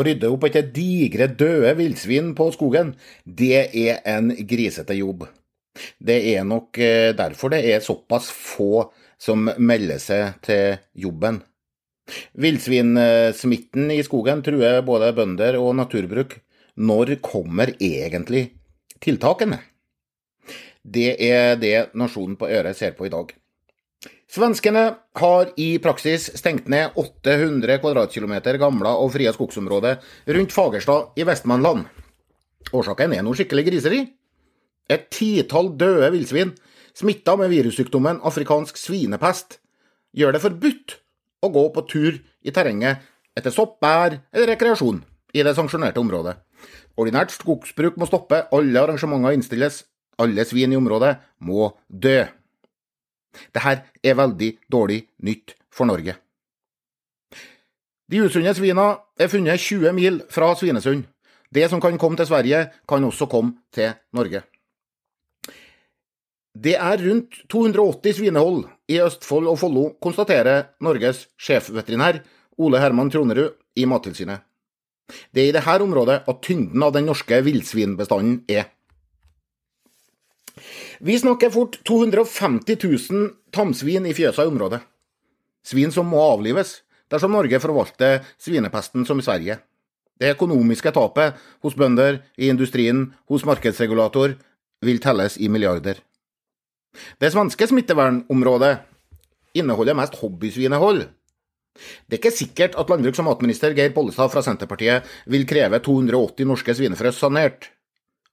Å rydde opp etter digre, døde villsvin på skogen, det er en grisete jobb. Det er nok eh, derfor det er såpass få som melder seg til jobben. Villsvinsmitten i skogen truer både bønder og naturbruk. Når kommer egentlig tiltakene? Det er det Nasjonen på Øret ser på i dag. Svenskene har i praksis stengt ned 800 kvadratkilometer gamle og frie skogsområder rundt Fagerstad i Vestmannland. Årsaken er noe skikkelig griseri. Et titall døde villsvin smitta med virussykdommen afrikansk svinepest gjør det forbudt å gå på tur i terrenget etter sopp, bær eller rekreasjon i det sanksjonerte området. Ordinært skogsbruk må stoppe, alle arrangementer innstilles, alle svin i området må dø. Dette er veldig dårlig nytt for Norge. De usunne svina er funnet 20 mil fra Svinesund. Det som kan komme til Sverige, kan også komme til Norge. Det er rundt 280 svinehold i Østfold og Follo, konstaterer Norges sjefveterinær Ole Herman Tronerud i Mattilsynet. Det er i dette området at tyngden av den norske villsvinbestanden er. Vi snakker fort 250 000 tamsvin i fjøsa i området. Svin som må avlives, dersom Norge forvalter svinepesten som i Sverige. Det økonomiske tapet hos bønder, i industrien, hos markedsregulator, vil telles i milliarder. Det svenske smittevernområdet inneholder mest hobbysvinehold. Det er ikke sikkert at landbruks- og matminister Geir Pollestad fra Senterpartiet vil kreve 280 norske svinefrø sanert,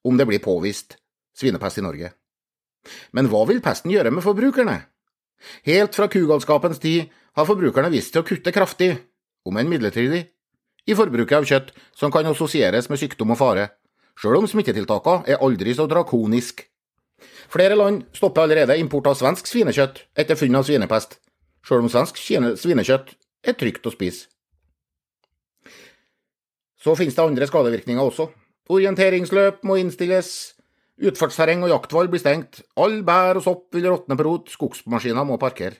om det blir påvist svinepest i Norge. Men hva vil pesten gjøre med forbrukerne? Helt fra kugalskapens tid har forbrukerne vist til å kutte kraftig, om enn midlertidig, i forbruket av kjøtt som kan assosieres med sykdom og fare, sjøl om smittetiltakene er aldri så drakonisk. Flere land stopper allerede import av svensk svinekjøtt etter funn av svinepest, sjøl om svensk svinekjøtt er trygt å spise. Så finnes det andre skadevirkninger også. Orienteringsløp må innstilles, utfartsterreng og jaktvalg blir stengt, all bær og sopp vil råtne på rot, skogsmaskiner må parkere.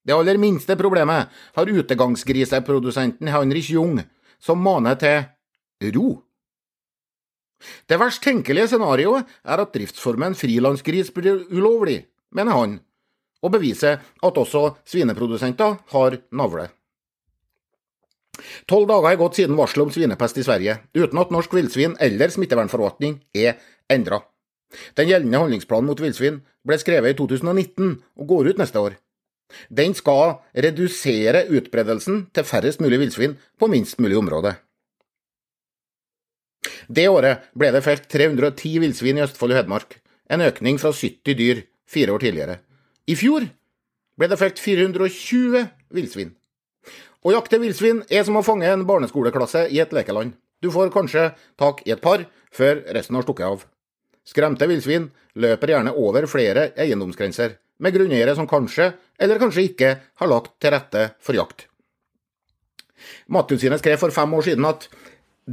Det aller minste problemet har utegangsgriseprodusenten Heinrich Jung, som maner til ro. Det verst tenkelige scenarioet er at driftsformen frilansgris blir ulovlig, mener han, og beviser at også svineprodusenter har navle. Tolv dager er gått siden varselet om svinepest i Sverige, uten at norsk villsvin eller smittevernforvaltning er endra. Den gjeldende handlingsplanen mot villsvin ble skrevet i 2019 og går ut neste år. Den skal redusere utbredelsen til færrest mulig villsvin på minst mulig område. Det året ble det felt 310 villsvin i Østfold og Hedmark, en økning fra 70 dyr fire år tidligere. I fjor ble det felt 420 villsvin. Å jakte villsvin er som å fange en barneskoleklasse i et lekeland. Du får kanskje tak i et par før resten har stukket av. Skremte villsvin løper gjerne over flere eiendomsgrenser, med grunneiere som kanskje, eller kanskje ikke, har lagt til rette for jakt. Mattilsynet skrev for fem år siden at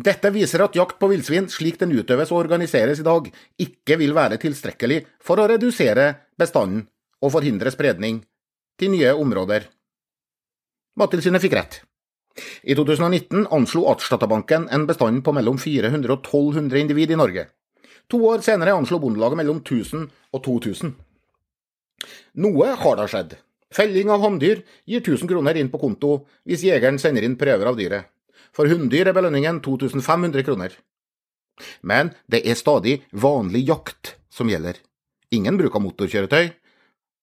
dette viser at jakt på villsvin, slik den utøves og organiseres i dag, ikke vil være tilstrekkelig for å redusere bestanden og forhindre spredning til nye områder. Mattilsynet fikk rett. I 2019 anslo Artsdatabanken en bestand på mellom 400 og 1200 individ i Norge. To år senere anslo Bondelaget mellom 1000 og 2000. Noe har da skjedd. Felling av hanndyr gir 1000 kroner inn på konto hvis jegeren sender inn prøver av dyret. For hunndyr er belønningen 2500 kroner. Men det er stadig vanlig jakt som gjelder. Ingen bruk av motorkjøretøy,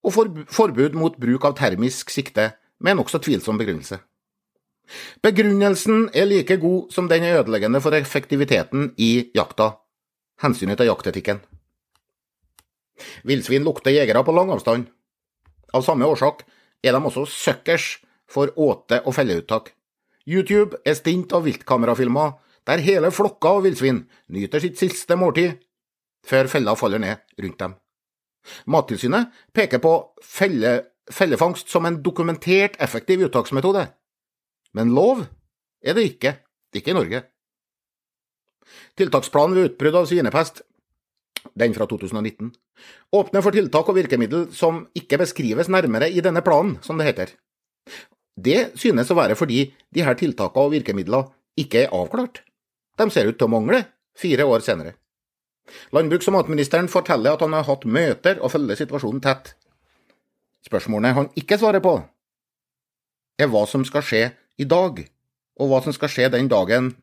og forbud mot bruk av termisk sikte med nokså tvilsom begrunnelse. Begrunnelsen er like god som den er ødeleggende for effektiviteten i jakta, hensynet til jaktetikken. Villsvin lukter jegere på lang avstand. Av samme årsak er de også suckers for åte- og felleuttak. YouTube er stint av viltkamerafilmer der hele flokker av villsvin nyter sitt siste måltid før fella faller ned rundt dem. Mattilsynet peker på felle, fellefangst som en dokumentert effektiv uttaksmetode. Men lov er det ikke, ikke i Norge. Tiltaksplanen ved utbrudd av svinepest, den fra 2019, åpner for tiltak og virkemiddel som ikke beskrives nærmere i denne planen, som det heter. Det synes å være fordi de her tiltakene og virkemidlene ikke er avklart. De ser ut til å mangle, fire år senere. Landbruks- og matministeren forteller at han har hatt møter og følger situasjonen tett. Spørsmålene han ikke svarer på, er hva som skal skje i dag, og hva som skal skje den dagen,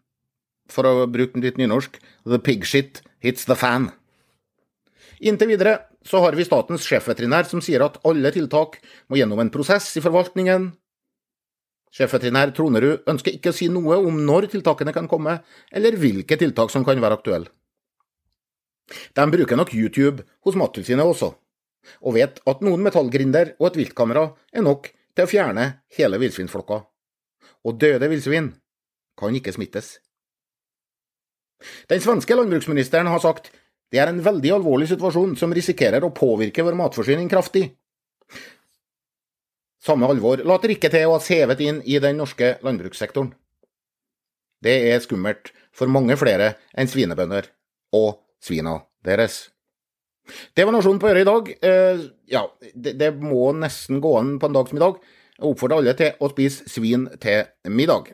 for å bruke litt nynorsk, the pig shit hits the fan. Inntil videre så har vi statens sjefveterinær som sier at alle tiltak må gjennom en prosess i forvaltningen. Sjefveterinær Tronerud ønsker ikke å si noe om når tiltakene kan komme, eller hvilke tiltak som kan være aktuelle. De bruker nok YouTube hos Mattilsynet også, og vet at noen metallgrinder og et viltkamera er nok til å fjerne hele villsvinflokka. Og døde villsvin kan ikke smittes. Den svenske landbruksministeren har sagt det er en veldig alvorlig situasjon som risikerer å påvirke vår matforsyning kraftig. Samme alvor later ikke til å ha sevet inn i den norske landbrukssektoren. Det er skummelt for mange flere enn svinebønder og svina deres. Det var Nasjonen på øret i dag. Eh, ja, det, det må nesten gå an på en dag som i dag. Jeg oppfordrer alle til å spise svin til middag.